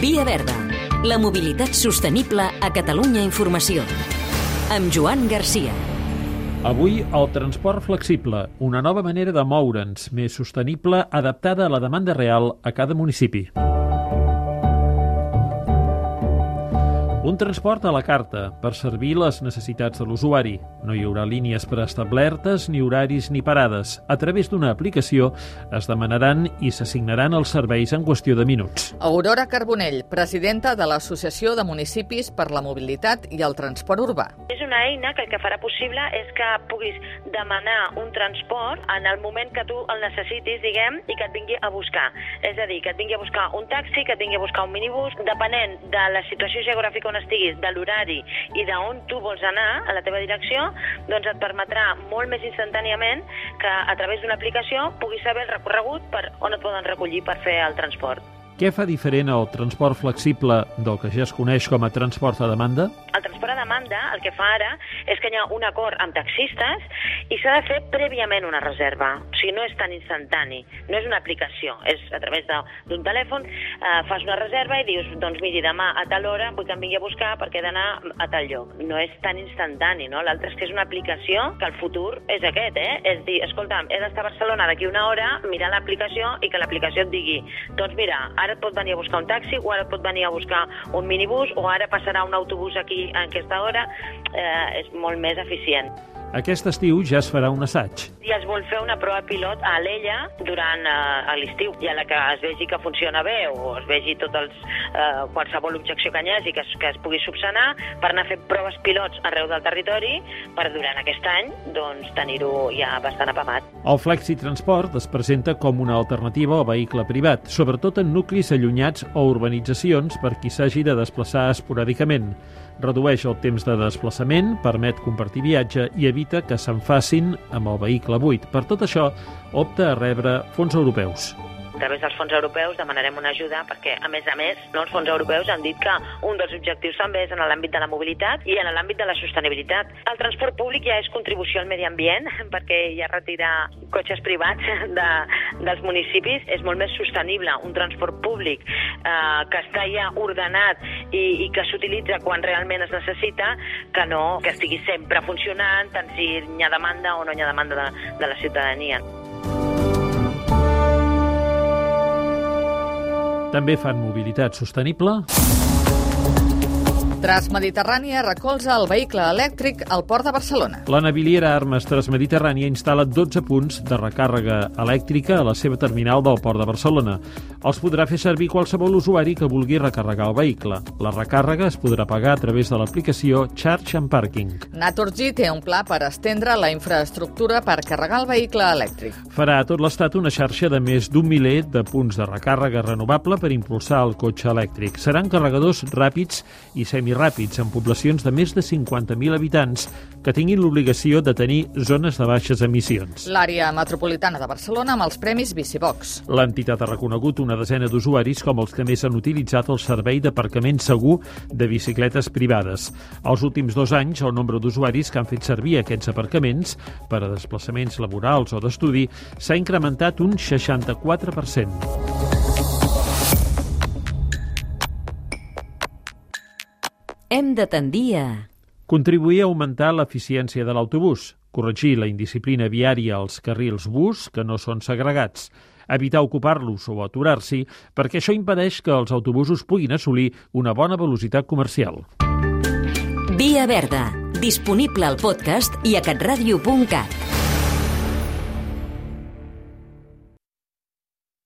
Via Verda. La mobilitat sostenible a Catalunya Informació. Amb Joan Garcia. Avui, el transport flexible, una nova manera de moure'ns, més sostenible, adaptada a la demanda real a cada municipi. Transport a la carta, per servir les necessitats de l'usuari. No hi haurà línies preestablertes, ni horaris ni parades. A través d'una aplicació es demanaran i s'assignaran els serveis en qüestió de minuts. Aurora Carbonell, presidenta de l'Associació de Municipis per la Mobilitat i el Transport Urbà. És una eina que el que farà possible és que puguis demanar un transport en el moment que tu el necessitis, diguem, i que et vingui a buscar. És a dir, que et vingui a buscar un taxi, que et vingui a buscar un minibús, depenent de la situació geogràfica on estiguis, de l'horari i d'on tu vols anar, a la teva direcció, doncs et permetrà molt més instantàniament que a través d'una aplicació puguis saber el recorregut per on et poden recollir per fer el transport. Què fa diferent el transport flexible del que ja es coneix com a transport a demanda? Demanda el que fa ara és que hi ha un acord amb taxistes i s'ha de fer prèviament una reserva. O sigui, no és tan instantani, no és una aplicació, és a través d'un telèfon, eh, fas una reserva i dius, doncs miri, demà a tal hora vull que em vingui a buscar perquè he d'anar a tal lloc. No és tan instantani, no? L'altre és que és una aplicació que el futur és aquest, eh? És dir, escolta'm, he d'estar a Barcelona d'aquí una hora, mirar l'aplicació i que l'aplicació et digui, doncs mira, ara et pot venir a buscar un taxi o ara et pot venir a buscar un minibús o ara passarà un autobús aquí en aquesta hora, eh, és molt més eficient. Aquest estiu ja es farà un assaig. I es vol fer una prova pilot a l'Ella durant eh, l'estiu, i a la que es vegi que funciona bé o es vegi tot els, eh, qualsevol objecció que hi hagi que es, que es pugui subsanar per anar a fer proves pilots arreu del territori per durant aquest any doncs, tenir-ho ja bastant apamat. El Flexi Transport es presenta com una alternativa al vehicle privat, sobretot en nuclis allunyats o urbanitzacions per qui s'hagi de desplaçar esporàdicament. Redueix el temps de desplaçament, permet compartir viatge i evita que se'n facin amb el vehicle buit. Per tot això, opta a rebre fons europeus través dels fons europeus demanarem una ajuda perquè, a més a més, no, els fons europeus han dit que un dels objectius també és en l'àmbit de la mobilitat i en l'àmbit de la sostenibilitat. El transport públic ja és contribució al medi ambient perquè ja retirar cotxes privats de, dels municipis és molt més sostenible. Un transport públic eh, que està ja ordenat i, i que s'utilitza quan realment es necessita que no que estigui sempre funcionant tant si hi ha demanda o no hi ha demanda de, de la ciutadania. També fan mobilitat sostenible. Transmediterrània recolza el vehicle elèctric al port de Barcelona. La naviliera Armes Transmediterrània instal·la 12 punts de recàrrega elèctrica a la seva terminal del port de Barcelona. Els podrà fer servir qualsevol usuari que vulgui recarregar el vehicle. La recàrrega es podrà pagar a través de l'aplicació Charge and Parking. Naturgy té un pla per estendre la infraestructura per carregar el vehicle elèctric. Farà a tot l'Estat una xarxa de més d'un miler de punts de recàrrega renovable per impulsar el cotxe elèctric. Seran carregadors ràpids i semiràpids en poblacions de més de 50.000 habitants que tinguin l'obligació de tenir zones de baixes emissions. L'àrea metropolitana de Barcelona amb els premis Bicibox. L'entitat ha reconegut una desena d'usuaris com els que més han utilitzat el servei d'aparcament segur de bicicletes privades. Els últims dos anys, el nombre d'usuaris que han fet servir aquests aparcaments per a desplaçaments laborals o d'estudi s'ha incrementat un 64%. Hem de tendir a... Contribuir a augmentar l'eficiència de l'autobús, corregir la indisciplina viària als carrils bus que no són segregats, evitar ocupar-los o aturar-s'hi, perquè això impedeix que els autobusos puguin assolir una bona velocitat comercial. Via Verda, disponible al podcast i a catradio.cat.